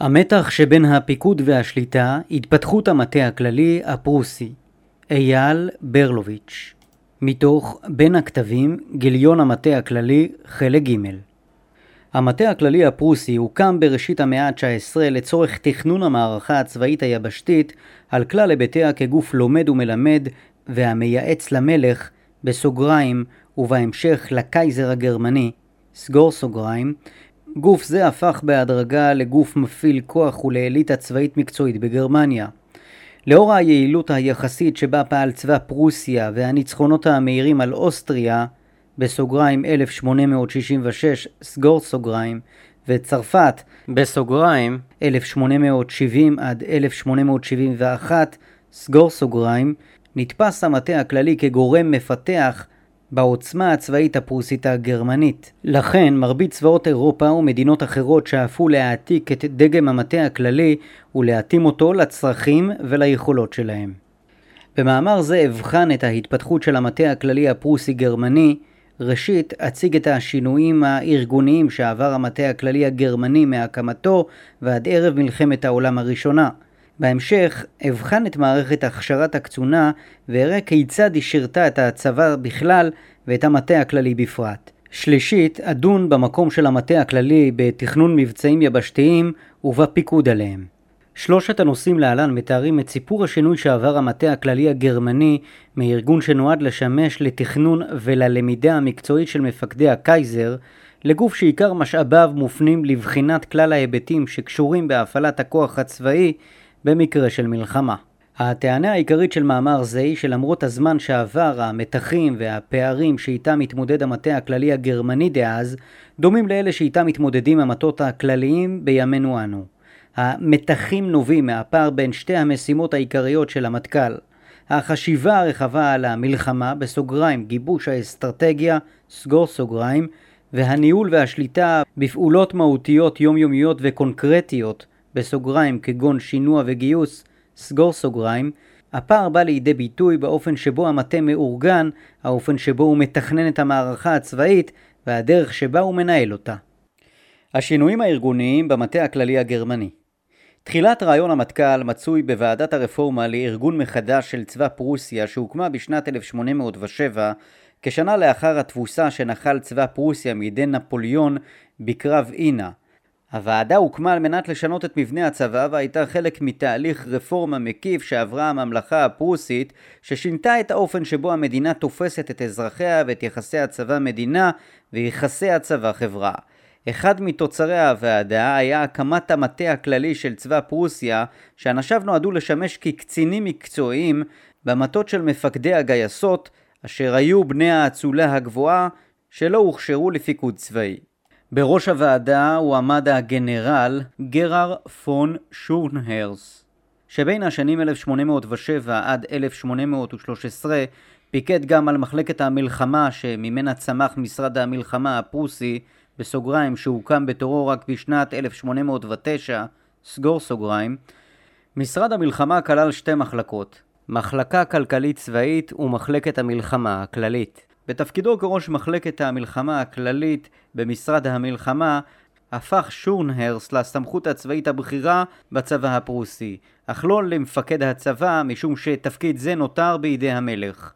המתח שבין הפיקוד והשליטה, התפתחות המטה הכללי הפרוסי. אייל ברלוביץ' מתוך בין הכתבים, גיליון המטה הכללי, חלק ג' המטה הכללי הפרוסי הוקם בראשית המאה ה-19 לצורך תכנון המערכה הצבאית היבשתית על כלל היבטיה כגוף לומד ומלמד והמייעץ למלך, בסוגריים, ובהמשך לקייזר הגרמני, סגור סוגריים, גוף זה הפך בהדרגה לגוף מפעיל כוח ולאליטה צבאית מקצועית בגרמניה. לאור היעילות היחסית שבה פעל צבא פרוסיה והניצחונות המהירים על אוסטריה, בסוגריים 1866, סגור סוגריים, וצרפת, בסוגריים 1870 עד 1871, סגור סוגריים, נתפס המטה הכללי כגורם מפתח בעוצמה הצבאית הפרוסית הגרמנית. לכן מרבית צבאות אירופה ומדינות אחרות שאפו להעתיק את דגם המטה הכללי ולהתאים אותו לצרכים וליכולות שלהם. במאמר זה אבחן את ההתפתחות של המטה הכללי הפרוסי-גרמני ראשית, אציג את השינויים הארגוניים שעבר המטה הכללי הגרמני מהקמתו ועד ערב מלחמת העולם הראשונה. בהמשך אבחן את מערכת הכשרת הקצונה ואראה כיצד היא שירתה את הצבא בכלל ואת המטה הכללי בפרט. שלישית, אדון במקום של המטה הכללי בתכנון מבצעים יבשתיים ובפיקוד עליהם. שלושת הנושאים להלן מתארים את סיפור השינוי שעבר המטה הכללי הגרמני מארגון שנועד לשמש לתכנון וללמידה המקצועית של מפקדי הקייזר לגוף שעיקר משאביו מופנים לבחינת כלל ההיבטים שקשורים בהפעלת הכוח הצבאי במקרה של מלחמה. הטענה העיקרית של מאמר זה היא שלמרות הזמן שעבר, המתחים והפערים שאיתם מתמודד המטה הכללי הגרמני דאז, דומים לאלה שאיתם מתמודדים המטות הכלליים בימינו אנו. המתחים נובעים מהפער בין שתי המשימות העיקריות של המטכ"ל. החשיבה הרחבה על המלחמה, בסוגריים גיבוש האסטרטגיה, סגור סוגריים, והניהול והשליטה בפעולות מהותיות יומיומיות וקונקרטיות, בסוגריים כגון שינוע וגיוס, סגור סוגריים, הפער בא לידי ביטוי באופן שבו המטה מאורגן, האופן שבו הוא מתכנן את המערכה הצבאית והדרך שבה הוא מנהל אותה. השינויים הארגוניים במטה הכללי הגרמני תחילת רעיון המטכ"ל מצוי בוועדת הרפורמה לארגון מחדש של צבא פרוסיה שהוקמה בשנת 1807 כשנה לאחר התבוסה שנחל צבא פרוסיה מידי נפוליאון בקרב אינה. הוועדה הוקמה על מנת לשנות את מבנה הצבא והייתה חלק מתהליך רפורמה מקיף שעברה הממלכה הפרוסית ששינתה את האופן שבו המדינה תופסת את אזרחיה ואת יחסי הצבא-מדינה ויחסי הצבא-חברה. אחד מתוצרי הוועדה היה הקמת המטה הכללי של צבא פרוסיה, שאנשיו נועדו לשמש כקצינים מקצועיים במטות של מפקדי הגייסות, אשר היו בני האצולה הגבוהה שלא הוכשרו לפיקוד צבאי. בראש הוועדה הוא עמד הגנרל גרר פון שורנהרס, שבין השנים 1807 עד 1813 פיקד גם על מחלקת המלחמה שממנה צמח משרד המלחמה הפרוסי בסוגריים שהוקם בתורו רק בשנת 1809, סגור סוגריים, משרד המלחמה כלל שתי מחלקות, מחלקה כלכלית צבאית ומחלקת המלחמה הכללית. בתפקידו כראש מחלקת המלחמה הכללית במשרד המלחמה הפך שורנהרס לסמכות הצבאית הבכירה בצבא הפרוסי, אך לא למפקד הצבא משום שתפקיד זה נותר בידי המלך.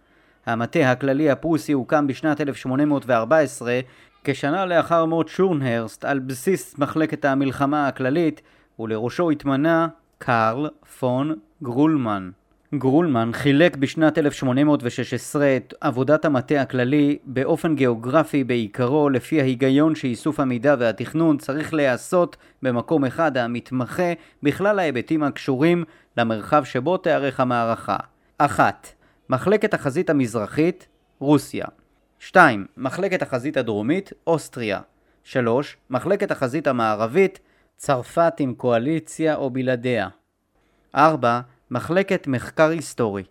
המטה הכללי הפרוסי הוקם בשנת 1814 כשנה לאחר מות שורנהרסט על בסיס מחלקת המלחמה הכללית ולראשו התמנה קארל פון גרולמן. גרולמן חילק בשנת 1816 את עבודת המטה הכללי באופן גיאוגרפי בעיקרו לפי ההיגיון שאיסוף המידע והתכנון צריך להיעשות במקום אחד המתמחה בכלל ההיבטים הקשורים למרחב שבו תיארך המערכה. 1. מחלקת החזית המזרחית, רוסיה 2. מחלקת החזית הדרומית, אוסטריה. 3. מחלקת החזית המערבית, צרפת עם קואליציה או בלעדיה. 4. מחלקת מחקר היסטורי.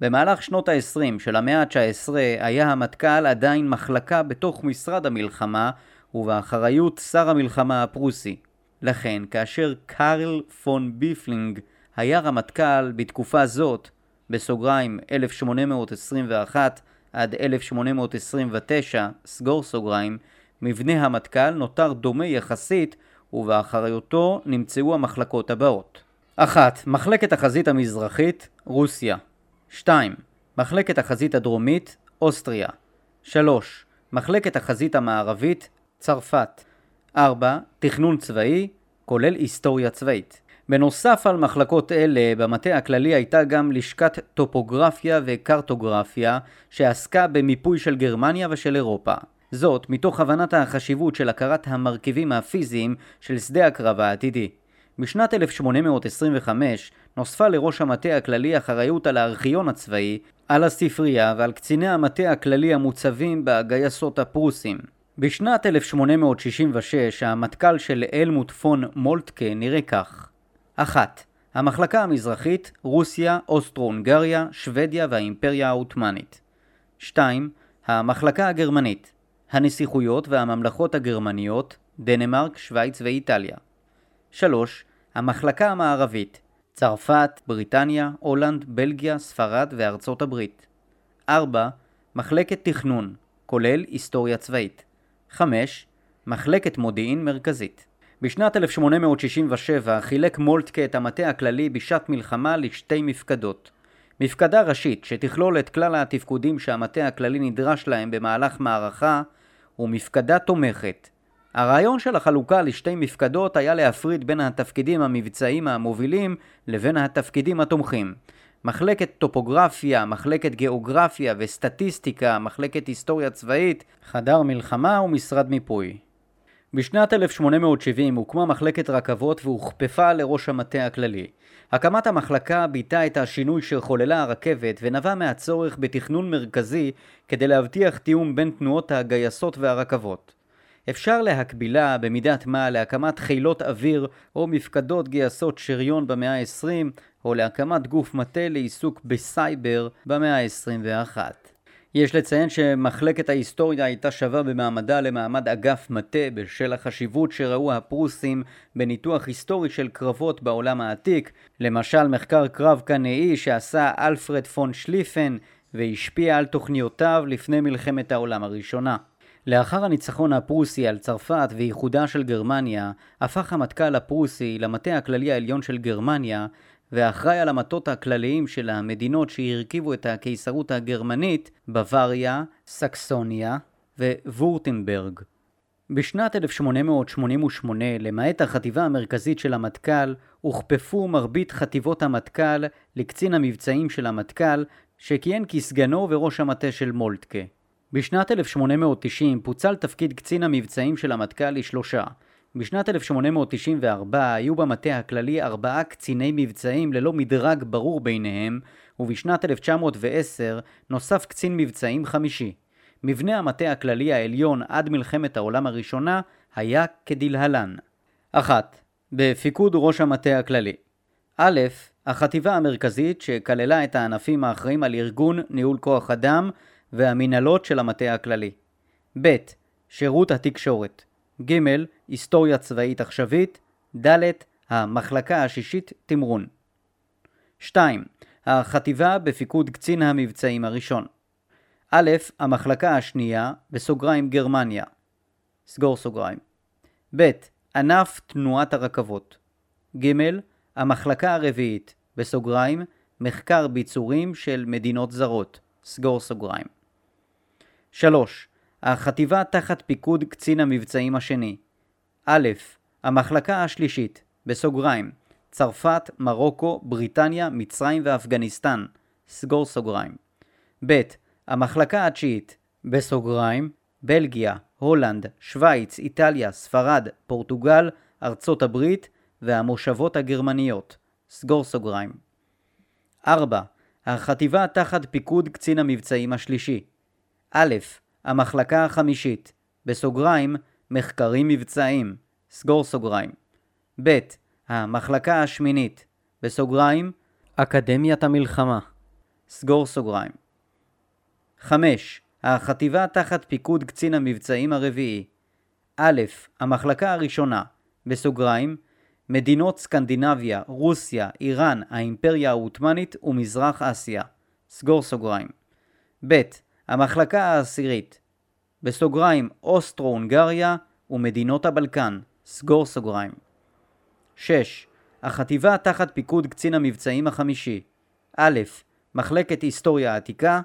במהלך שנות ה-20 של המאה ה-19 היה המטכ"ל עדיין מחלקה בתוך משרד המלחמה ובאחריות שר המלחמה הפרוסי. לכן, כאשר קארל פון מיפלינג היה רמטכ"ל בתקופה זאת, בסוגריים 1821 עד 1829, סגור סוגריים, מבנה המטכ"ל נותר דומה יחסית ובאחריותו נמצאו המחלקות הבאות 1. מחלקת החזית המזרחית, רוסיה 2. מחלקת החזית הדרומית, אוסטריה 3. מחלקת החזית המערבית, צרפת 4. תכנון צבאי, כולל היסטוריה צבאית בנוסף על מחלקות אלה, במטה הכללי הייתה גם לשכת טופוגרפיה וקרטוגרפיה שעסקה במיפוי של גרמניה ושל אירופה. זאת מתוך הבנת החשיבות של הכרת המרכיבים הפיזיים של שדה הקרב העתידי. בשנת 1825 נוספה לראש המטה הכללי אחריות על הארכיון הצבאי, על הספרייה ועל קציני המטה הכללי המוצבים בגייסות הפרוסים. בשנת 1866 המטכ"ל של אלמוט פון מולטקה נראה כך 1. המחלקה המזרחית, רוסיה, אוסטרו-הונגריה, שוודיה והאימפריה העות'מאנית 2. המחלקה הגרמנית, הנסיכויות והממלכות הגרמניות, דנמרק, שווייץ ואיטליה 3. המחלקה המערבית, צרפת, בריטניה, הולנד, בלגיה, ספרד וארצות הברית 4. מחלקת תכנון, כולל היסטוריה צבאית 5. מחלקת מודיעין מרכזית בשנת 1867 חילק מולטקה את המטה הכללי בשעת מלחמה לשתי מפקדות. מפקדה ראשית שתכלול את כלל התפקודים שהמטה הכללי נדרש להם במהלך מערכה ומפקדה תומכת. הרעיון של החלוקה לשתי מפקדות היה להפריד בין התפקידים המבצעיים המובילים לבין התפקידים התומכים. מחלקת טופוגרפיה, מחלקת גיאוגרפיה וסטטיסטיקה, מחלקת היסטוריה צבאית, חדר מלחמה ומשרד מיפוי. בשנת 1870 הוקמה מחלקת רכבות והוכפפה לראש המטה הכללי. הקמת המחלקה ביטאה את השינוי שחוללה הרכבת ונבע מהצורך בתכנון מרכזי כדי להבטיח תיאום בין תנועות הגייסות והרכבות. אפשר להקבילה במידת מה להקמת חילות אוויר או מפקדות גייסות שריון במאה ה-20 או להקמת גוף מטה לעיסוק בסייבר במאה ה-21. יש לציין שמחלקת ההיסטוריה הייתה שווה במעמדה למעמד אגף מטה בשל החשיבות שראו הפרוסים בניתוח היסטורי של קרבות בעולם העתיק, למשל מחקר קרב קנאי שעשה אלפרד פון שליפן והשפיע על תוכניותיו לפני מלחמת העולם הראשונה. לאחר הניצחון הפרוסי על צרפת ואיחודה של גרמניה, הפך המטכ"ל הפרוסי למטה הכללי העליון של גרמניה ואחראי על המטות הכלליים של המדינות שהרכיבו את הקיסרות הגרמנית, בוואריה, סקסוניה ווורטנברג. בשנת 1888, למעט החטיבה המרכזית של המטכ"ל, הוכפפו מרבית חטיבות המטכ"ל לקצין המבצעים של המטכ"ל, שכיהן כסגנו וראש המטה של מולטקה. בשנת 1890 פוצל תפקיד קצין המבצעים של המטכ"ל לשלושה, בשנת 1894 היו במטה הכללי ארבעה קציני מבצעים ללא מדרג ברור ביניהם, ובשנת 1910 נוסף קצין מבצעים חמישי. מבנה המטה הכללי העליון עד מלחמת העולם הראשונה היה כדלהלן 1. בפיקוד ראש המטה הכללי א', החטיבה המרכזית שכללה את הענפים האחראים על ארגון, ניהול כוח אדם והמנהלות של המטה הכללי. ב. שירות התקשורת ג. היסטוריה צבאית עכשווית ד. המחלקה השישית תמרון 2. החטיבה בפיקוד קצין המבצעים הראשון א. המחלקה השנייה בסוגריים גרמניה סגור סוגריים ב. ענף תנועת הרכבות ג. המחלקה הרביעית בסוגריים מחקר ביצורים של מדינות זרות סגור סוגריים 3. החטיבה תחת פיקוד קצין המבצעים השני. א. המחלקה השלישית, בסוגריים, צרפת, מרוקו, בריטניה, מצרים ואפגניסטן, סגור סוגריים. ב. המחלקה התשיעית, בסוגריים, בלגיה, הולנד, שווייץ, איטליה, ספרד, פורטוגל, ארצות הברית והמושבות הגרמניות, סגור סוגריים. 4. החטיבה תחת פיקוד קצין המבצעים השלישי. א. המחלקה החמישית, בסוגריים, מחקרים מבצעיים, סגור סוגריים. ב. המחלקה השמינית, בסוגריים, אקדמיית המלחמה, סגור סוגריים. 5. החטיבה תחת פיקוד קצין המבצעים הרביעי. א. המחלקה הראשונה, בסוגריים, מדינות סקנדינביה, רוסיה, איראן, האימפריה העות'מאנית ומזרח אסיה. סגור סוגריים. ב. המחלקה העשירית, בסוגריים אוסטרו-הונגריה ומדינות הבלקן, סגור סוגריים. 6. החטיבה תחת פיקוד קצין המבצעים החמישי א', מחלקת היסטוריה עתיקה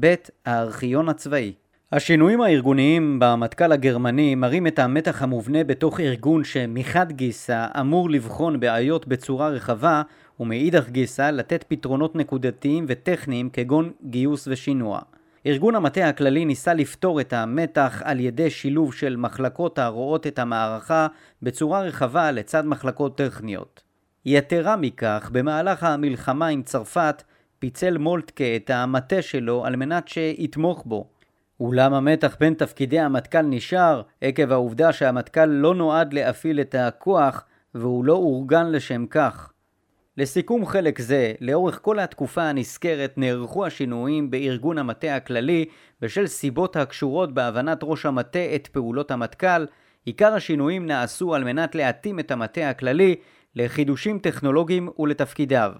ב. הארכיון הצבאי השינויים הארגוניים במטכ"ל הגרמני מראים את המתח המובנה בתוך ארגון שמחד גיסא אמור לבחון בעיות בצורה רחבה ומאידך גיסא לתת פתרונות נקודתיים וטכניים כגון גיוס ושינוע. ארגון המטה הכללי ניסה לפתור את המתח על ידי שילוב של מחלקות הרואות את המערכה בצורה רחבה לצד מחלקות טכניות. יתרה מכך, במהלך המלחמה עם צרפת פיצל מולטקה את המטה שלו על מנת שיתמוך בו. אולם המתח בין תפקידי המטכ"ל נשאר עקב העובדה שהמטכ"ל לא נועד להפעיל את הכוח והוא לא אורגן לשם כך. לסיכום חלק זה, לאורך כל התקופה הנזכרת נערכו השינויים בארגון המטה הכללי בשל סיבות הקשורות בהבנת ראש המטה את פעולות המטכ"ל. עיקר השינויים נעשו על מנת להתאים את המטה הכללי לחידושים טכנולוגיים ולתפקידיו.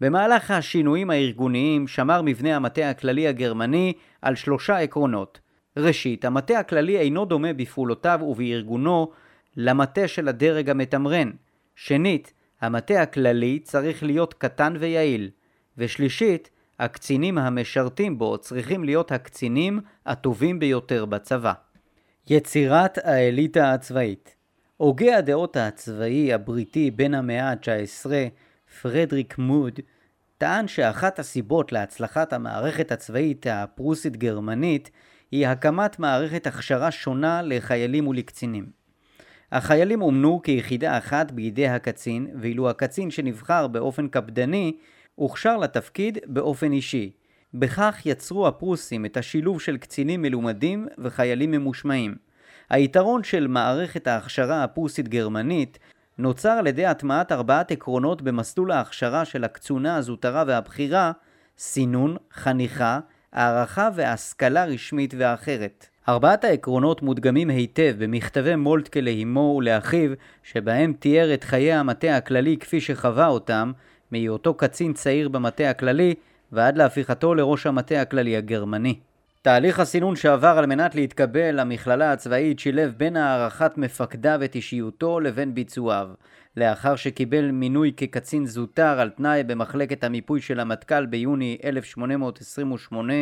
במהלך השינויים הארגוניים שמר מבנה המטה הכללי הגרמני על שלושה עקרונות. ראשית, המטה הכללי אינו דומה בפעולותיו ובארגונו למטה של הדרג המתמרן. שנית, המטה הכללי צריך להיות קטן ויעיל. ושלישית, הקצינים המשרתים בו צריכים להיות הקצינים הטובים ביותר בצבא. יצירת האליטה הצבאית הוגה הדעות הצבאי הבריטי בן המאה ה-19, פרדריק מוד, טען שאחת הסיבות להצלחת המערכת הצבאית הפרוסית-גרמנית היא הקמת מערכת הכשרה שונה לחיילים ולקצינים. החיילים אומנו כיחידה אחת בידי הקצין, ואילו הקצין שנבחר באופן קפדני, הוכשר לתפקיד באופן אישי. בכך יצרו הפרוסים את השילוב של קצינים מלומדים וחיילים ממושמעים. היתרון של מערכת ההכשרה הפרוסית-גרמנית נוצר על ידי הטמעת ארבעת עקרונות במסלול ההכשרה של הקצונה, הזוטרה והבכירה, סינון, חניכה, הערכה והשכלה רשמית ואחרת. ארבעת העקרונות מודגמים היטב במכתבי מולטקה לאמו ולאחיו, שבהם תיאר את חיי המטה הכללי כפי שחווה אותם, מהיותו קצין צעיר במטה הכללי ועד להפיכתו לראש המטה הכללי הגרמני. תהליך הסינון שעבר על מנת להתקבל למכללה הצבאית שילב בין הערכת מפקדיו את אישיותו לבין ביצועיו. לאחר שקיבל מינוי כקצין זוטר על תנאי במחלקת המיפוי של המטכ"ל ביוני 1828,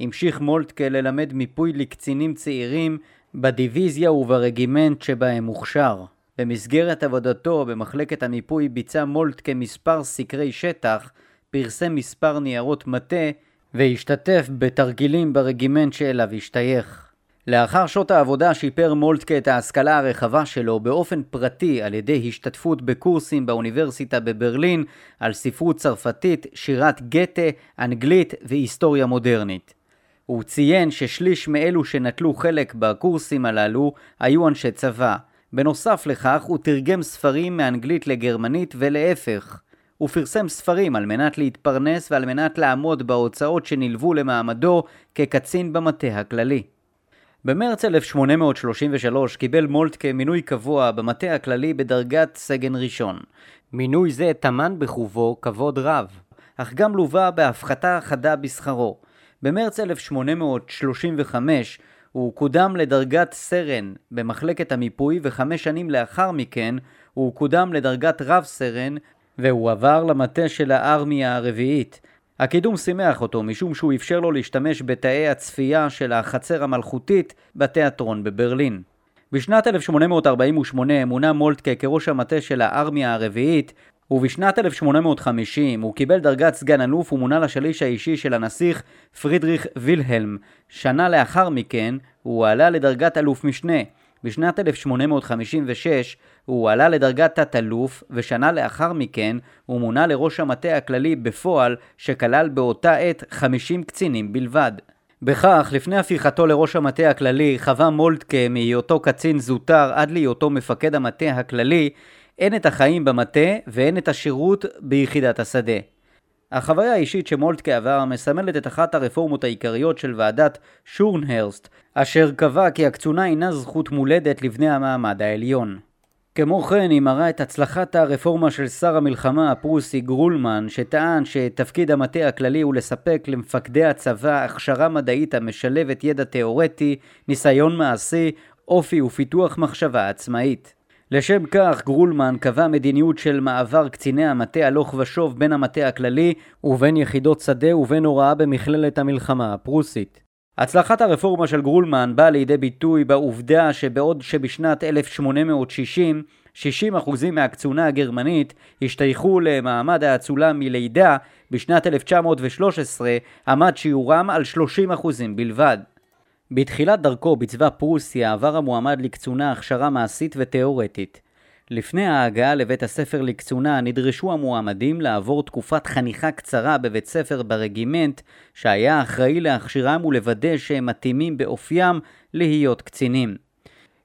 המשיך מולטקה ללמד מיפוי לקצינים צעירים בדיוויזיה וברגימנט שבהם הוכשר. במסגרת עבודתו במחלקת המיפוי ביצע מולטקה מספר סקרי שטח, פרסם מספר ניירות מטה והשתתף בתרגילים ברגימנט שאליו השתייך. לאחר שעות העבודה שיפר מולטקה את ההשכלה הרחבה שלו באופן פרטי על ידי השתתפות בקורסים באוניברסיטה בברלין על ספרות צרפתית, שירת גתה, אנגלית והיסטוריה מודרנית. הוא ציין ששליש מאלו שנטלו חלק בקורסים הללו היו אנשי צבא. בנוסף לכך הוא תרגם ספרים מאנגלית לגרמנית ולהפך. הוא פרסם ספרים על מנת להתפרנס ועל מנת לעמוד בהוצאות שנלוו למעמדו כקצין במטה הכללי. במרץ 1833 קיבל מולטקה מינוי קבוע במטה הכללי בדרגת סגן ראשון. מינוי זה טמן בחובו כבוד רב, אך גם לווה בהפחתה חדה בשכרו. במרץ 1835 הוא קודם לדרגת סרן במחלקת המיפוי וחמש שנים לאחר מכן הוא קודם לדרגת רב סרן והוא עבר למטה של הארמיה הרביעית. הקידום שימח אותו משום שהוא אפשר לו להשתמש בתאי הצפייה של החצר המלכותית בתיאטרון בברלין. בשנת 1848 מונה מולטקה כראש המטה של הארמיה הרביעית ובשנת 1850 הוא קיבל דרגת סגן אלוף ומונה לשליש האישי של הנסיך פרידריך וילהלם. שנה לאחר מכן הוא עלה לדרגת אלוף משנה. בשנת 1856 הוא עלה לדרגת תת-אלוף, ושנה לאחר מכן הוא מונה לראש המטה הכללי בפועל, שכלל באותה עת 50 קצינים בלבד. בכך, לפני הפיכתו לראש המטה הכללי, חווה מולטקה מהיותו קצין זוטר עד להיותו מפקד המטה הכללי, אין את החיים במטה ואין את השירות ביחידת השדה. החוויה האישית שמולטקה עבר מסמלת את אחת הרפורמות העיקריות של ועדת שורנהרסט, אשר קבע כי הקצונה אינה זכות מולדת לבני המעמד העליון. כמו כן היא מראה את הצלחת הרפורמה של שר המלחמה הפרוסי גרולמן שטען שתפקיד המטה הכללי הוא לספק למפקדי הצבא הכשרה מדעית המשלבת ידע תאורטי, ניסיון מעשי, אופי ופיתוח מחשבה עצמאית. לשם כך גרולמן קבע מדיניות של מעבר קציני המטה הלוך ושוב בין המטה הכללי ובין יחידות שדה ובין הוראה במכללת המלחמה הפרוסית. הצלחת הרפורמה של גרולמן באה לידי ביטוי בעובדה שבעוד שבשנת 1860 60% מהקצונה הגרמנית השתייכו למעמד האצולה מלידה, בשנת 1913 עמד שיעורם על 30% בלבד. בתחילת דרכו בצבא פרוסיה עבר המועמד לקצונה הכשרה מעשית ותאורטית. לפני ההגעה לבית הספר לקצונה נדרשו המועמדים לעבור תקופת חניכה קצרה בבית ספר ברגימנט שהיה אחראי להכשירם ולוודא שהם מתאימים באופיים להיות קצינים.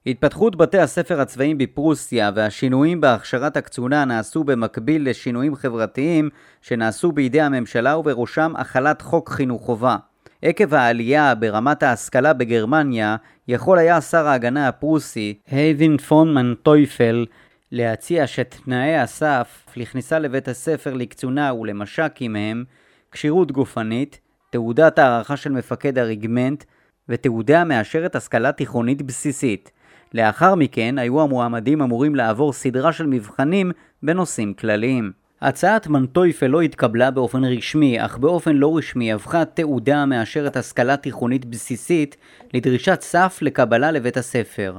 התפתחות בתי הספר הצבאיים בפרוסיה והשינויים בהכשרת הקצונה נעשו במקביל לשינויים חברתיים שנעשו בידי הממשלה ובראשם החלת חוק חינוך חובה. עקב העלייה ברמת ההשכלה בגרמניה, יכול היה שר ההגנה הפרוסי, הייבין פון מנטויפל, להציע שתנאי הסף לכניסה לבית הספר לקצונה ולמש"קים הם כשירות גופנית, תעודת הערכה של מפקד הריגמנט ותעודה המאשרת השכלה תיכונית בסיסית. לאחר מכן היו המועמדים אמורים לעבור סדרה של מבחנים בנושאים כלליים. הצעת מנטויפל לא התקבלה באופן רשמי, אך באופן לא רשמי הפכה תעודה המאשרת השכלה תיכונית בסיסית לדרישת סף לקבלה לבית הספר.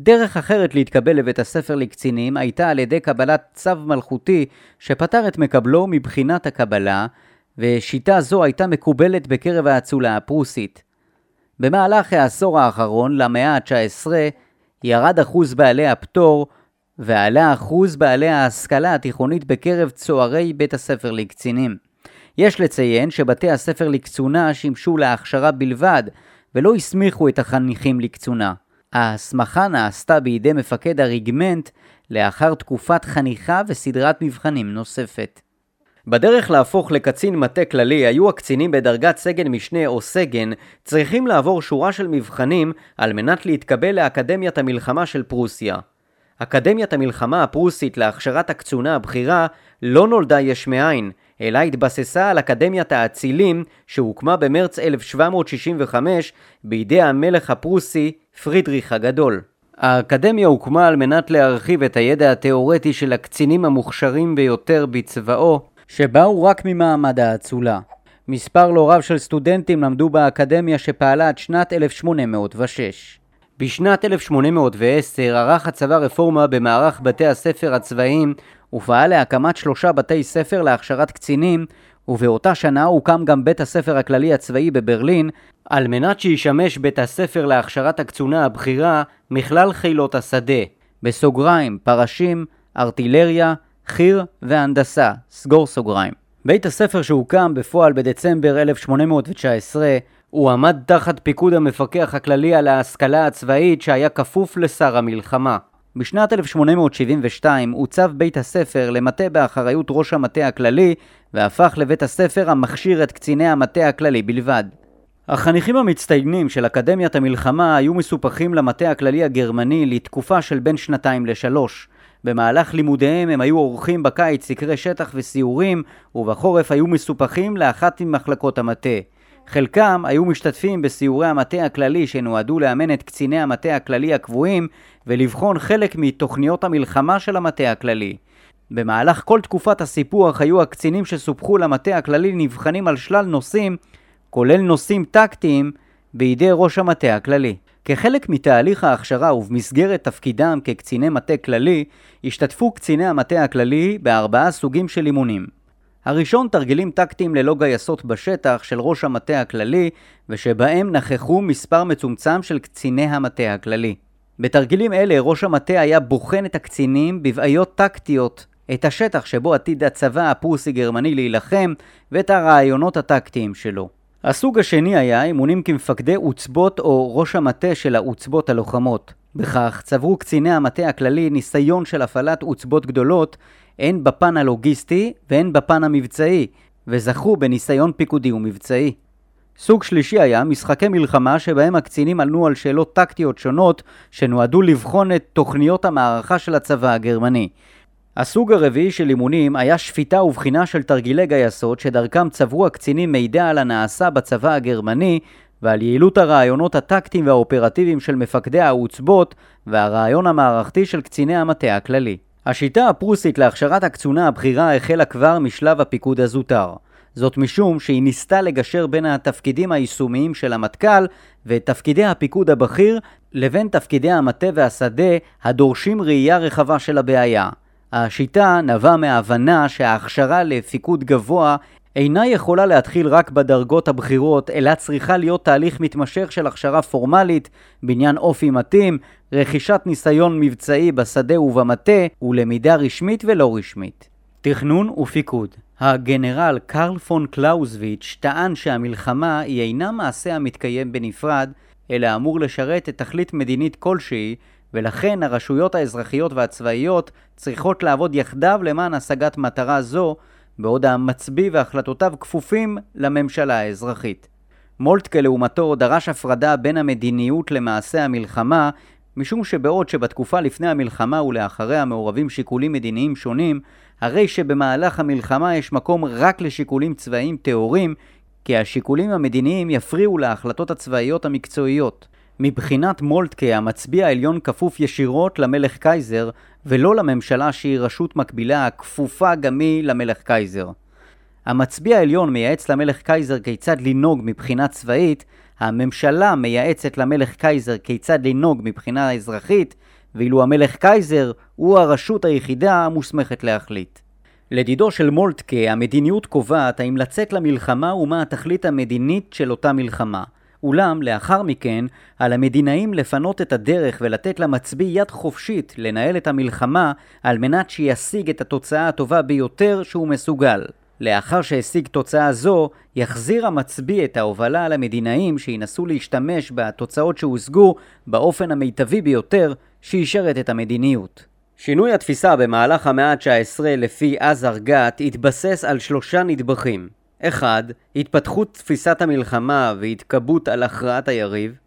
דרך אחרת להתקבל לבית הספר לקצינים הייתה על ידי קבלת צו מלכותי שפטר את מקבלו מבחינת הקבלה, ושיטה זו הייתה מקובלת בקרב האצולה הפרוסית. במהלך העשור האחרון, למאה ה-19, ירד אחוז בעלי הפטור ועלה אחוז בעלי ההשכלה התיכונית בקרב צוערי בית הספר לקצינים. יש לציין שבתי הספר לקצונה שימשו להכשרה בלבד, ולא הסמיכו את החניכים לקצונה. ההסמכה נעשתה בידי מפקד הריגמנט לאחר תקופת חניכה וסדרת מבחנים נוספת. בדרך להפוך לקצין מטה כללי היו הקצינים בדרגת סגן משנה או סגן צריכים לעבור שורה של מבחנים על מנת להתקבל לאקדמיית המלחמה של פרוסיה. אקדמיית המלחמה הפרוסית להכשרת הקצונה הבכירה לא נולדה יש מאין, אלא התבססה על אקדמיית האצילים שהוקמה במרץ 1765 בידי המלך הפרוסי פרידריך הגדול. האקדמיה הוקמה על מנת להרחיב את הידע התאורטי של הקצינים המוכשרים ביותר בצבאו, שבאו רק ממעמד האצולה. מספר לא רב של סטודנטים למדו באקדמיה שפעלה עד שנת 1806. בשנת 1810 ערך הצבא רפורמה במערך בתי הספר הצבאיים ופעל להקמת שלושה בתי ספר להכשרת קצינים ובאותה שנה הוקם גם בית הספר הכללי הצבאי בברלין על מנת שישמש בית הספר להכשרת הקצונה הבכירה מכלל חילות השדה, בסוגריים, פרשים, ארטילריה, חי"ר והנדסה, סגור סוגריים. בית הספר שהוקם בפועל בדצמבר 1819 הוא עמד תחת פיקוד המפקח הכללי על ההשכלה הצבאית שהיה כפוף לשר המלחמה. בשנת 1872 עוצב בית הספר למטה באחריות ראש המטה הכללי והפך לבית הספר המכשיר את קציני המטה הכללי בלבד. החניכים המצטיינים של אקדמיית המלחמה היו מסופחים למטה הכללי הגרמני לתקופה של בין שנתיים לשלוש. במהלך לימודיהם הם היו עורכים בקיץ סקרי שטח וסיורים, ובחורף היו מסופחים לאחת ממחלקות המטה. חלקם היו משתתפים בסיורי המטה הכללי שנועדו לאמן את קציני המטה הכללי הקבועים ולבחון חלק מתוכניות המלחמה של המטה הכללי. במהלך כל תקופת הסיפוח היו הקצינים שסופחו למטה הכללי נבחנים על שלל נושאים, כולל נושאים טקטיים, בידי ראש המטה הכללי. כחלק מתהליך ההכשרה ובמסגרת תפקידם כקציני מטה כללי, השתתפו קציני המטה הכללי בארבעה סוגים של אימונים. הראשון תרגילים טקטיים ללא גייסות בשטח של ראש המטה הכללי, ושבהם נכחו מספר מצומצם של קציני המטה הכללי. בתרגילים אלה ראש המטה היה בוחן את הקצינים בבעיות טקטיות, את השטח שבו עתיד הצבא הפרוסי-גרמני להילחם, ואת הרעיונות הטקטיים שלו. הסוג השני היה אימונים כמפקדי עוצבות או ראש המטה של העוצבות הלוחמות. בכך צברו קציני המטה הכללי ניסיון של הפעלת עוצבות גדולות הן בפן הלוגיסטי והן בפן המבצעי, וזכו בניסיון פיקודי ומבצעי. סוג שלישי היה משחקי מלחמה שבהם הקצינים ענו על שאלות טקטיות שונות שנועדו לבחון את תוכניות המערכה של הצבא הגרמני. הסוג הרביעי של אימונים היה שפיטה ובחינה של תרגילי גייסות שדרכם צברו הקצינים מידע על הנעשה בצבא הגרמני ועל יעילות הרעיונות הטקטיים והאופרטיביים של מפקדי העוצבות והרעיון המערכתי של קציני המטה הכללי. השיטה הפרוסית להכשרת הקצונה הבכירה החלה כבר משלב הפיקוד הזוטר. זאת משום שהיא ניסתה לגשר בין התפקידים היישומיים של המטכ"ל ותפקידי הפיקוד הבכיר לבין תפקידי המטה והשדה הדורשים ראייה רחבה של הבעיה. השיטה נבעה מההבנה שההכשרה לפיקוד גבוה אינה יכולה להתחיל רק בדרגות הבכירות, אלא צריכה להיות תהליך מתמשך של הכשרה פורמלית, בניין אופי מתאים, רכישת ניסיון מבצעי בשדה ובמטה, ולמידה רשמית ולא רשמית. תכנון ופיקוד הגנרל קרל פון קלאוזוויץ' טען שהמלחמה היא אינה מעשה המתקיים בנפרד, אלא אמור לשרת את תכלית מדינית כלשהי, ולכן הרשויות האזרחיות והצבאיות צריכות לעבוד יחדיו למען השגת מטרה זו, בעוד המצביא והחלטותיו כפופים לממשלה האזרחית. מולטקה לעומתו דרש הפרדה בין המדיניות למעשה המלחמה, משום שבעוד שבתקופה לפני המלחמה ולאחריה מעורבים שיקולים מדיניים שונים, הרי שבמהלך המלחמה יש מקום רק לשיקולים צבאיים טהורים, כי השיקולים המדיניים יפריעו להחלטות הצבאיות המקצועיות. מבחינת מולטקה, המצביא העליון כפוף ישירות למלך קייזר, ולא לממשלה שהיא רשות מקבילה הכפופה גם היא למלך קייזר. המצביא העליון מייעץ למלך קייזר כיצד לנהוג מבחינה צבאית, הממשלה מייעצת למלך קייזר כיצד לנהוג מבחינה אזרחית, ואילו המלך קייזר הוא הרשות היחידה המוסמכת להחליט. לדידו של מולטקה, המדיניות קובעת האם לצאת למלחמה ומה התכלית המדינית של אותה מלחמה. אולם, לאחר מכן, על המדינאים לפנות את הדרך ולתת למצביא יד חופשית לנהל את המלחמה על מנת שישיג את התוצאה הטובה ביותר שהוא מסוגל. לאחר שהשיג תוצאה זו, יחזיר המצביא את ההובלה על המדינאים שינסו להשתמש בתוצאות שהושגו באופן המיטבי ביותר שישרת את המדיניות. שינוי התפיסה במהלך המאה ה-19 לפי עזר גת התבסס על שלושה נדבכים 1. התפתחות תפיסת המלחמה והתקבות על הכרעת היריב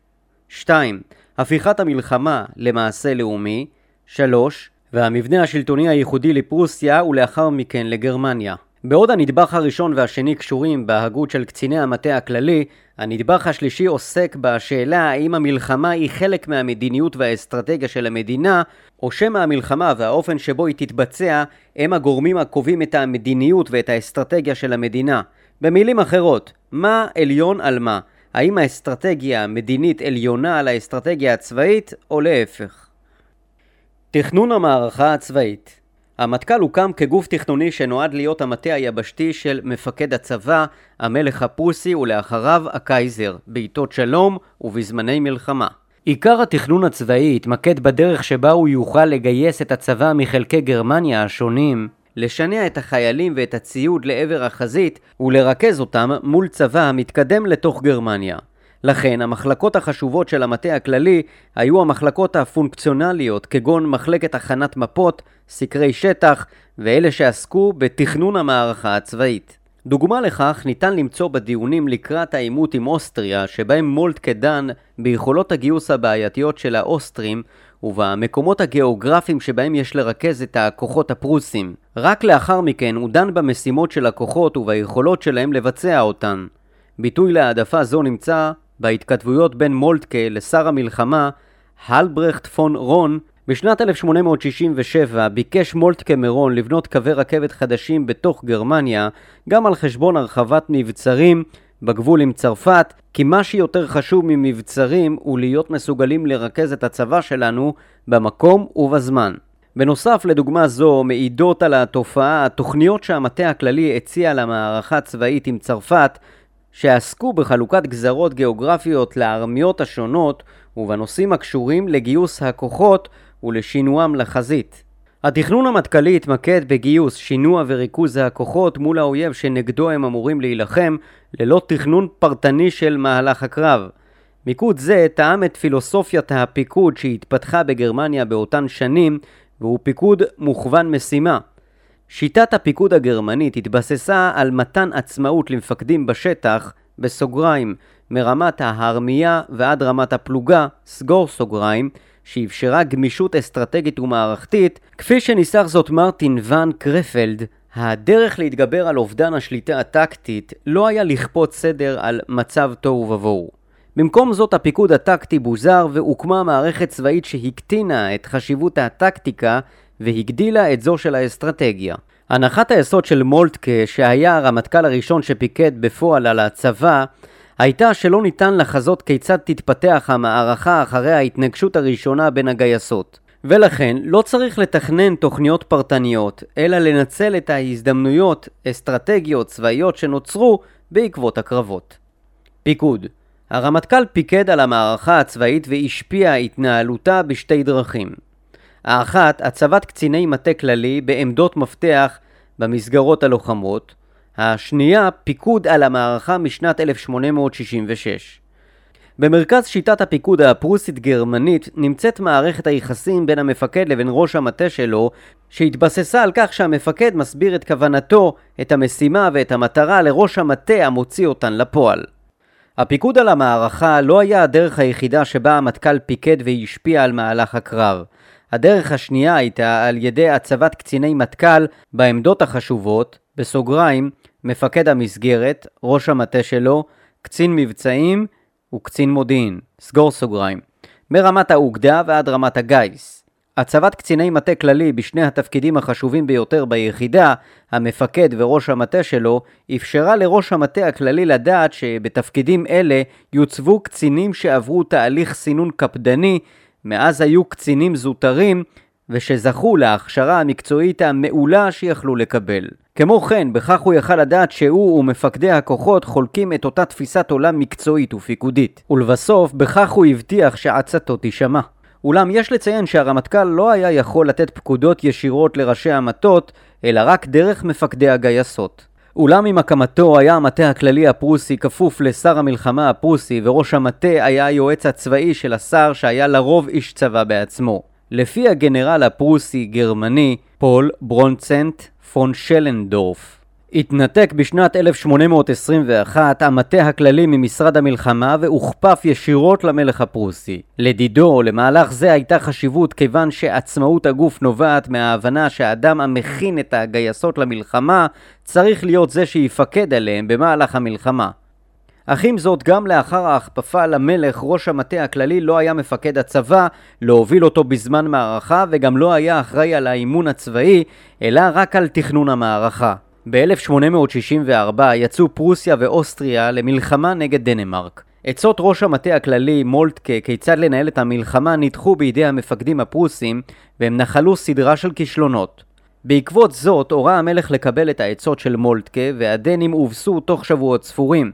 2. הפיכת המלחמה למעשה לאומי 3. והמבנה השלטוני הייחודי לפרוסיה ולאחר מכן לגרמניה. בעוד הנדבך הראשון והשני קשורים בהגות של קציני המטה הכללי, הנדבך השלישי עוסק בשאלה האם המלחמה היא חלק מהמדיניות והאסטרטגיה של המדינה, או שמא המלחמה והאופן שבו היא תתבצע הם הגורמים הקובעים את המדיניות ואת האסטרטגיה של המדינה. במילים אחרות, מה עליון על מה? האם האסטרטגיה המדינית עליונה על האסטרטגיה הצבאית, או להפך? תכנון המערכה הצבאית המטכ"ל הוקם כגוף תכנוני שנועד להיות המטה היבשתי של מפקד הצבא, המלך הפרוסי ולאחריו הקייזר, בעיתות שלום ובזמני מלחמה. עיקר התכנון הצבאי התמקד בדרך שבה הוא יוכל לגייס את הצבא מחלקי גרמניה השונים, לשנע את החיילים ואת הציוד לעבר החזית ולרכז אותם מול צבא המתקדם לתוך גרמניה. לכן המחלקות החשובות של המטה הכללי היו המחלקות הפונקציונליות כגון מחלקת הכנת מפות, סקרי שטח ואלה שעסקו בתכנון המערכה הצבאית. דוגמה לכך ניתן למצוא בדיונים לקראת העימות עם אוסטריה שבהם מולטקה דן ביכולות הגיוס הבעייתיות של האוסטרים ובמקומות הגיאוגרפיים שבהם יש לרכז את הכוחות הפרוסים. רק לאחר מכן הוא דן במשימות של הכוחות וביכולות שלהם לבצע אותן. ביטוי להעדפה זו נמצא בהתכתבויות בין מולטקה לשר המלחמה, הלברכט פון רון, בשנת 1867 ביקש מולטקה מרון לבנות קווי רכבת חדשים בתוך גרמניה, גם על חשבון הרחבת מבצרים בגבול עם צרפת, כי מה שיותר חשוב ממבצרים הוא להיות מסוגלים לרכז את הצבא שלנו במקום ובזמן. בנוסף לדוגמה זו מעידות על התופעה התוכניות שהמטה הכללי הציע למערכה צבאית עם צרפת שעסקו בחלוקת גזרות גיאוגרפיות לארמיות השונות ובנושאים הקשורים לגיוס הכוחות ולשינועם לחזית. התכנון המטכ"לי התמקד בגיוס, שינוע וריכוז הכוחות מול האויב שנגדו הם אמורים להילחם ללא תכנון פרטני של מהלך הקרב. מיקוד זה טעם את פילוסופיית הפיקוד שהתפתחה בגרמניה באותן שנים והוא פיקוד מוכוון משימה. שיטת הפיקוד הגרמנית התבססה על מתן עצמאות למפקדים בשטח, בסוגריים, מרמת ההרמייה ועד רמת הפלוגה, סגור סוגריים, שאפשרה גמישות אסטרטגית ומערכתית, כפי שניסח זאת מרטין ואן קרפלד, הדרך להתגבר על אובדן השליטה הטקטית לא היה לכפות סדר על מצב תוהו ובוהו. במקום זאת הפיקוד הטקטי בוזר והוקמה מערכת צבאית שהקטינה את חשיבות הטקטיקה והגדילה את זו של האסטרטגיה. הנחת היסוד של מולטקה, שהיה הרמטכ"ל הראשון שפיקד בפועל על הצבא, הייתה שלא ניתן לחזות כיצד תתפתח המערכה אחרי ההתנגשות הראשונה בין הגייסות. ולכן לא צריך לתכנן תוכניות פרטניות, אלא לנצל את ההזדמנויות אסטרטגיות צבאיות שנוצרו בעקבות הקרבות. פיקוד הרמטכ"ל פיקד על המערכה הצבאית והשפיע התנהלותה בשתי דרכים. האחת, הצבת קציני מטה כללי בעמדות מפתח במסגרות הלוחמות. השנייה, פיקוד על המערכה משנת 1866. במרכז שיטת הפיקוד הפרוסית-גרמנית נמצאת מערכת היחסים בין המפקד לבין ראש המטה שלו, שהתבססה על כך שהמפקד מסביר את כוונתו, את המשימה ואת המטרה לראש המטה המוציא אותן לפועל. הפיקוד על המערכה לא היה הדרך היחידה שבה המטכ"ל פיקד והשפיע על מהלך הקרב. הדרך השנייה הייתה על ידי הצבת קציני מטכ"ל בעמדות החשובות, בסוגריים, מפקד המסגרת, ראש המטה שלו, קצין מבצעים וקצין מודיעין, סגור סוגריים, מרמת האוגדה ועד רמת הגיס. הצבת קציני מטה כללי בשני התפקידים החשובים ביותר ביחידה, המפקד וראש המטה שלו, אפשרה לראש המטה הכללי לדעת שבתפקידים אלה יוצבו קצינים שעברו תהליך סינון קפדני, מאז היו קצינים זוטרים, ושזכו להכשרה המקצועית המעולה שיכלו לקבל. כמו כן, בכך הוא יכל לדעת שהוא ומפקדי הכוחות חולקים את אותה תפיסת עולם מקצועית ופיקודית. ולבסוף, בכך הוא הבטיח שעצתו תישמע. אולם יש לציין שהרמטכ"ל לא היה יכול לתת פקודות ישירות לראשי המטות, אלא רק דרך מפקדי הגייסות. אולם עם הקמתו היה המטה הכללי הפרוסי כפוף לשר המלחמה הפרוסי וראש המטה היה היועץ הצבאי של השר שהיה לרוב איש צבא בעצמו. לפי הגנרל הפרוסי-גרמני פול ברונצנט פון שלנדורף. התנתק בשנת 1821 המטה הכללי ממשרד המלחמה והוכפף ישירות למלך הפרוסי. לדידו, למהלך זה הייתה חשיבות כיוון שעצמאות הגוף נובעת מההבנה שהאדם המכין את הגייסות למלחמה צריך להיות זה שיפקד עליהם במהלך המלחמה. אך עם זאת, גם לאחר ההכפפה למלך, ראש המטה הכללי לא היה מפקד הצבא, להוביל אותו בזמן מערכה, וגם לא היה אחראי על האימון הצבאי, אלא רק על תכנון המערכה. ב-1864 יצאו פרוסיה ואוסטריה למלחמה נגד דנמרק. עצות ראש המטה הכללי, מולטקה, כיצד לנהל את המלחמה נדחו בידי המפקדים הפרוסים, והם נחלו סדרה של כישלונות. בעקבות זאת הורה המלך לקבל את העצות של מולטקה, והדנים הובסו תוך שבועות ספורים.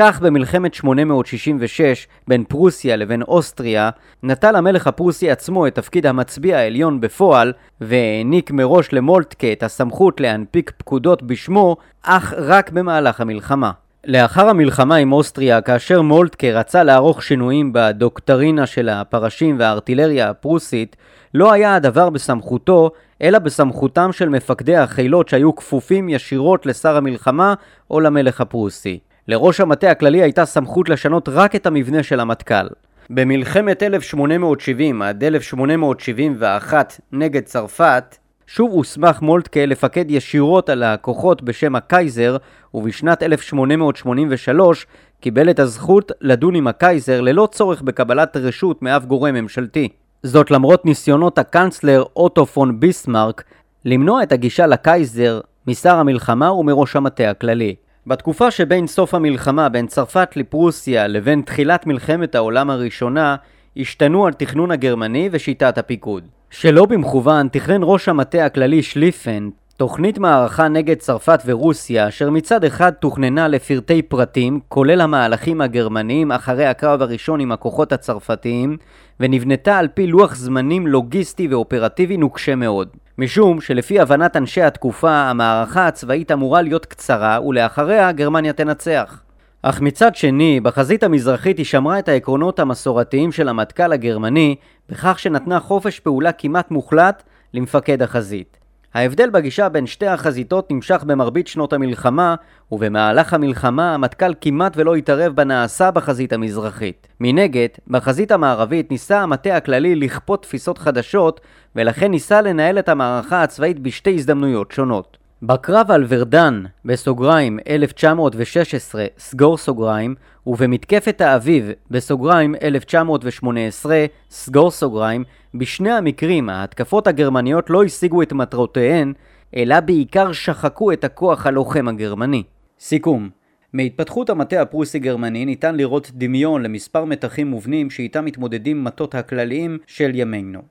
כך במלחמת 866 בין פרוסיה לבין אוסטריה, נטל המלך הפרוסי עצמו את תפקיד המצביע העליון בפועל, והעניק מראש למולטקה את הסמכות להנפיק פקודות בשמו, אך רק במהלך המלחמה. לאחר המלחמה עם אוסטריה, כאשר מולטקה רצה לערוך שינויים בדוקטרינה של הפרשים והארטילריה הפרוסית, לא היה הדבר בסמכותו, אלא בסמכותם של מפקדי החילות שהיו כפופים ישירות לשר המלחמה או למלך הפרוסי. לראש המטה הכללי הייתה סמכות לשנות רק את המבנה של המטכ"ל. במלחמת 1870 עד 1871 נגד צרפת, שוב הוסמך מולטקה לפקד ישירות על הכוחות בשם הקייזר, ובשנת 1883 קיבל את הזכות לדון עם הקייזר ללא צורך בקבלת רשות מאף גורם ממשלתי. זאת למרות ניסיונות הקאנצלר אוטו פון ביסמרק למנוע את הגישה לקייזר משר המלחמה ומראש המטה הכללי. בתקופה שבין סוף המלחמה בין צרפת לפרוסיה לבין תחילת מלחמת העולם הראשונה, השתנו התכנון הגרמני ושיטת הפיקוד. שלא במכוון תכנן ראש המטה הכללי שליפן תוכנית מערכה נגד צרפת ורוסיה, אשר מצד אחד תוכננה לפרטי פרטים, כולל המהלכים הגרמניים אחרי הקרב הראשון עם הכוחות הצרפתיים, ונבנתה על פי לוח זמנים לוגיסטי ואופרטיבי נוקשה מאוד. משום שלפי הבנת אנשי התקופה, המערכה הצבאית אמורה להיות קצרה, ולאחריה גרמניה תנצח. אך מצד שני, בחזית המזרחית היא שמרה את העקרונות המסורתיים של המטכ"ל הגרמני, בכך שנתנה חופש פעולה כמעט מוחלט למפקד החזית. ההבדל בגישה בין שתי החזיתות נמשך במרבית שנות המלחמה, ובמהלך המלחמה המטכ"ל כמעט ולא התערב בנעשה בחזית המזרחית. מנגד, בחזית המערבית ניסה המטה הכללי לכפות תפיסות חדשות, ולכן ניסה לנהל את המערכה הצבאית בשתי הזדמנויות שונות. בקרב על ורדן, בסוגריים 1916, סגור סוגריים, ובמתקפת האביב, בסוגריים 1918, סגור סוגריים, בשני המקרים ההתקפות הגרמניות לא השיגו את מטרותיהן, אלא בעיקר שחקו את הכוח הלוחם הגרמני. סיכום מהתפתחות המטה הפרוסי-גרמני ניתן לראות דמיון למספר מתחים מובנים שאיתם מתמודדים מטות הכלליים של ימינו.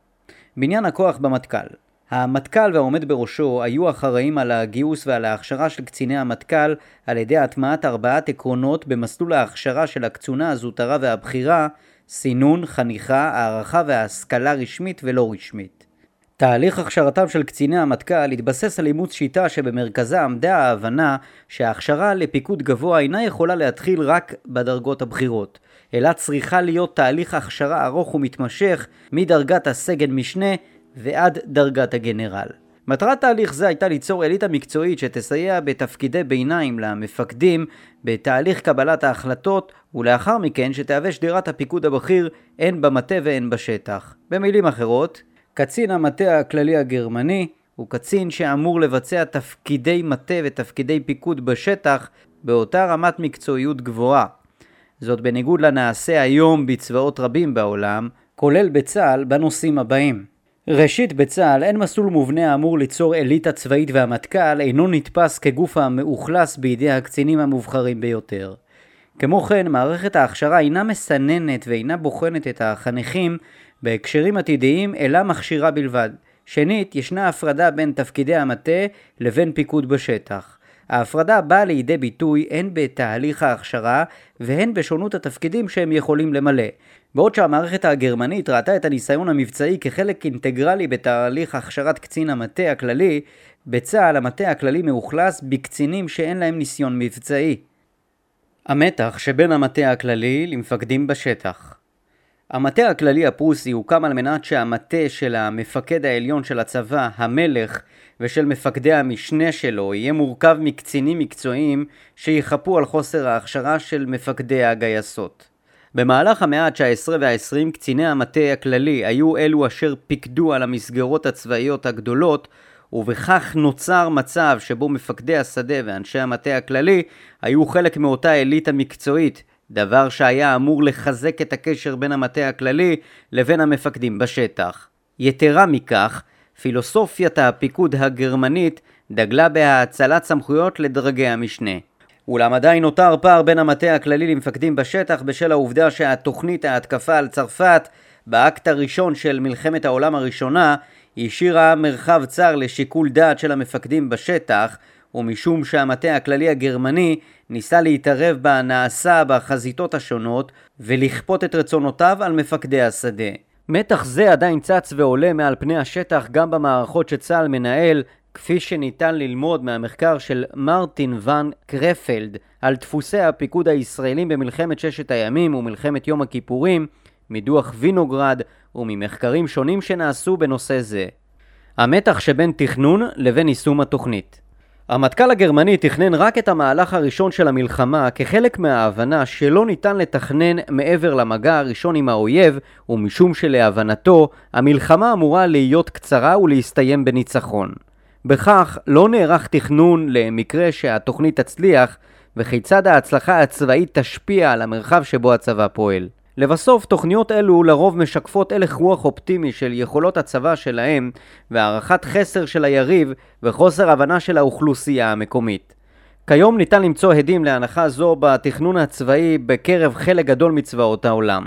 בניין הכוח במטכ"ל המטכ"ל והעומד בראשו היו אחראים על הגיוס ועל ההכשרה של קציני המטכ"ל על ידי הטמעת ארבעת עקרונות במסלול ההכשרה של הקצונה, הזוטרה והבכירה, סינון, חניכה, הערכה והשכלה רשמית ולא רשמית. תהליך הכשרתם של קציני המטכ"ל התבסס על אימוץ שיטה שבמרכזה עמדה ההבנה שההכשרה לפיקוד גבוה אינה יכולה להתחיל רק בדרגות הבכירות, אלא צריכה להיות תהליך הכשרה ארוך ומתמשך מדרגת הסגן משנה ועד דרגת הגנרל. מטרת תהליך זה הייתה ליצור אליטה מקצועית שתסייע בתפקידי ביניים למפקדים בתהליך קבלת ההחלטות ולאחר מכן שתהווה שדרת הפיקוד הבכיר הן במטה והן בשטח. במילים אחרות, קצין המטה הכללי הגרמני הוא קצין שאמור לבצע תפקידי מטה ותפקידי פיקוד בשטח באותה רמת מקצועיות גבוהה. זאת בניגוד לנעשה היום בצבאות רבים בעולם, כולל בצה"ל בנושאים הבאים ראשית, בצה"ל אין מסלול מובנה האמור ליצור אליטה צבאית והמטכ"ל אינו נתפס כגוף המאוכלס בידי הקצינים המובחרים ביותר. כמו כן, מערכת ההכשרה אינה מסננת ואינה בוחנת את החניכים בהקשרים עתידיים אלא מכשירה בלבד. שנית, ישנה הפרדה בין תפקידי המטה לבין פיקוד בשטח. ההפרדה באה לידי ביטוי הן בתהליך ההכשרה והן בשונות התפקידים שהם יכולים למלא. בעוד שהמערכת הגרמנית ראתה את הניסיון המבצעי כחלק אינטגרלי בתהליך הכשרת קצין המטה הכללי, בצה"ל המטה הכללי מאוכלס בקצינים שאין להם ניסיון מבצעי. המתח שבין המטה הכללי למפקדים בשטח המטה הכללי הפרוסי הוקם על מנת שהמטה של המפקד העליון של הצבא, המלך, ושל מפקדי המשנה שלו יהיה מורכב מקצינים מקצועיים שיחפו על חוסר ההכשרה של מפקדי הגייסות. במהלך המאה ה-19 וה-20 קציני המטה הכללי היו אלו אשר פיקדו על המסגרות הצבאיות הגדולות ובכך נוצר מצב שבו מפקדי השדה ואנשי המטה הכללי היו חלק מאותה אליטה מקצועית, דבר שהיה אמור לחזק את הקשר בין המטה הכללי לבין המפקדים בשטח. יתרה מכך, פילוסופיית הפיקוד הגרמנית דגלה בהאצלת סמכויות לדרגי המשנה. אולם עדיין נותר פער בין המטה הכללי למפקדים בשטח בשל העובדה שהתוכנית ההתקפה על צרפת באקט הראשון של מלחמת העולם הראשונה השאירה מרחב צר לשיקול דעת של המפקדים בשטח ומשום שהמטה הכללי הגרמני ניסה להתערב בנעשה בחזיתות השונות ולכפות את רצונותיו על מפקדי השדה. מתח זה עדיין צץ ועולה מעל פני השטח גם במערכות שצה"ל מנהל כפי שניתן ללמוד מהמחקר של מרטין ון קרפלד על דפוסי הפיקוד הישראלים במלחמת ששת הימים ומלחמת יום הכיפורים, מדוח וינוגרד וממחקרים שונים שנעשו בנושא זה. המתח שבין תכנון לבין יישום התוכנית המטכ"ל הגרמני תכנן רק את המהלך הראשון של המלחמה כחלק מההבנה שלא ניתן לתכנן מעבר למגע הראשון עם האויב, ומשום שלהבנתו, המלחמה אמורה להיות קצרה ולהסתיים בניצחון. בכך לא נערך תכנון למקרה שהתוכנית תצליח וכיצד ההצלחה הצבאית תשפיע על המרחב שבו הצבא פועל. לבסוף, תוכניות אלו לרוב משקפות הלך רוח אופטימי של יכולות הצבא שלהם והערכת חסר של היריב וחוסר הבנה של האוכלוסייה המקומית. כיום ניתן למצוא הדים להנחה זו בתכנון הצבאי בקרב חלק גדול מצבאות העולם.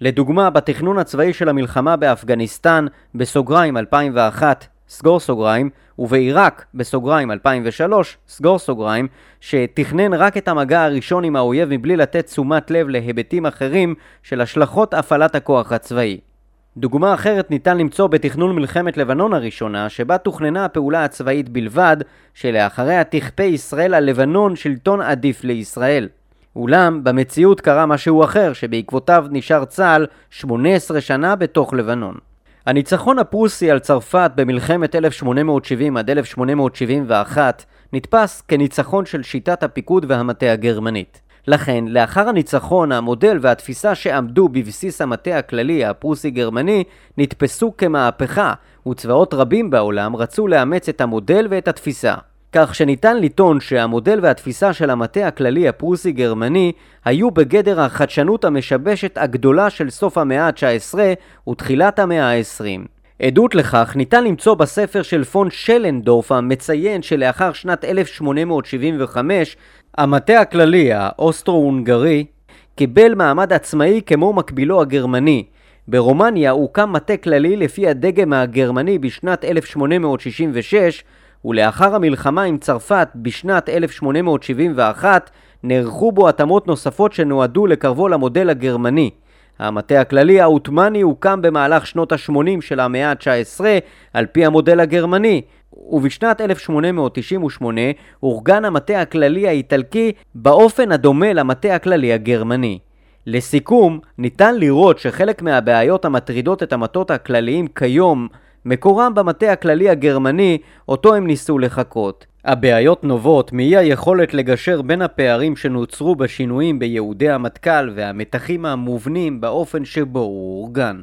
לדוגמה, בתכנון הצבאי של המלחמה באפגניסטן, בסוגריים 2001, סגור סוגריים, ובעיראק, בסוגריים 2003, סגור סוגריים, שתכנן רק את המגע הראשון עם האויב מבלי לתת תשומת לב להיבטים אחרים של השלכות הפעלת הכוח הצבאי. דוגמה אחרת ניתן למצוא בתכנון מלחמת לבנון הראשונה, שבה תוכננה הפעולה הצבאית בלבד, שלאחריה תכפה ישראל על לבנון שלטון עדיף לישראל. אולם, במציאות קרה משהו אחר, שבעקבותיו נשאר צה"ל 18 שנה בתוך לבנון. הניצחון הפרוסי על צרפת במלחמת 1870 עד 1871 נתפס כניצחון של שיטת הפיקוד והמטה הגרמנית. לכן, לאחר הניצחון, המודל והתפיסה שעמדו בבסיס המטה הכללי הפרוסי-גרמני נתפסו כמהפכה, וצבאות רבים בעולם רצו לאמץ את המודל ואת התפיסה. כך שניתן לטעון שהמודל והתפיסה של המטה הכללי הפרוסי-גרמני היו בגדר החדשנות המשבשת הגדולה של סוף המאה ה-19 ותחילת המאה ה-20. עדות לכך ניתן למצוא בספר של פון שלנדורף המציין שלאחר שנת 1875 המטה הכללי האוסטרו-הונגרי קיבל מעמד עצמאי כמו מקבילו הגרמני. ברומניה הוקם מטה כללי לפי הדגם הגרמני בשנת 1866 ולאחר המלחמה עם צרפת בשנת 1871 נערכו בו התאמות נוספות שנועדו לקרבו למודל הגרמני. המטה הכללי העות'מאני הוקם במהלך שנות ה-80 של המאה ה-19 על פי המודל הגרמני, ובשנת 1898 אורגן המטה הכללי האיטלקי באופן הדומה למטה הכללי הגרמני. לסיכום, ניתן לראות שחלק מהבעיות המטרידות את המטות הכלליים כיום מקורם במטה הכללי הגרמני, אותו הם ניסו לחקות. הבעיות נובעות מאי היכולת לגשר בין הפערים שנוצרו בשינויים ביהודי המטכ"ל והמתחים המובנים באופן שבו הוא אורגן.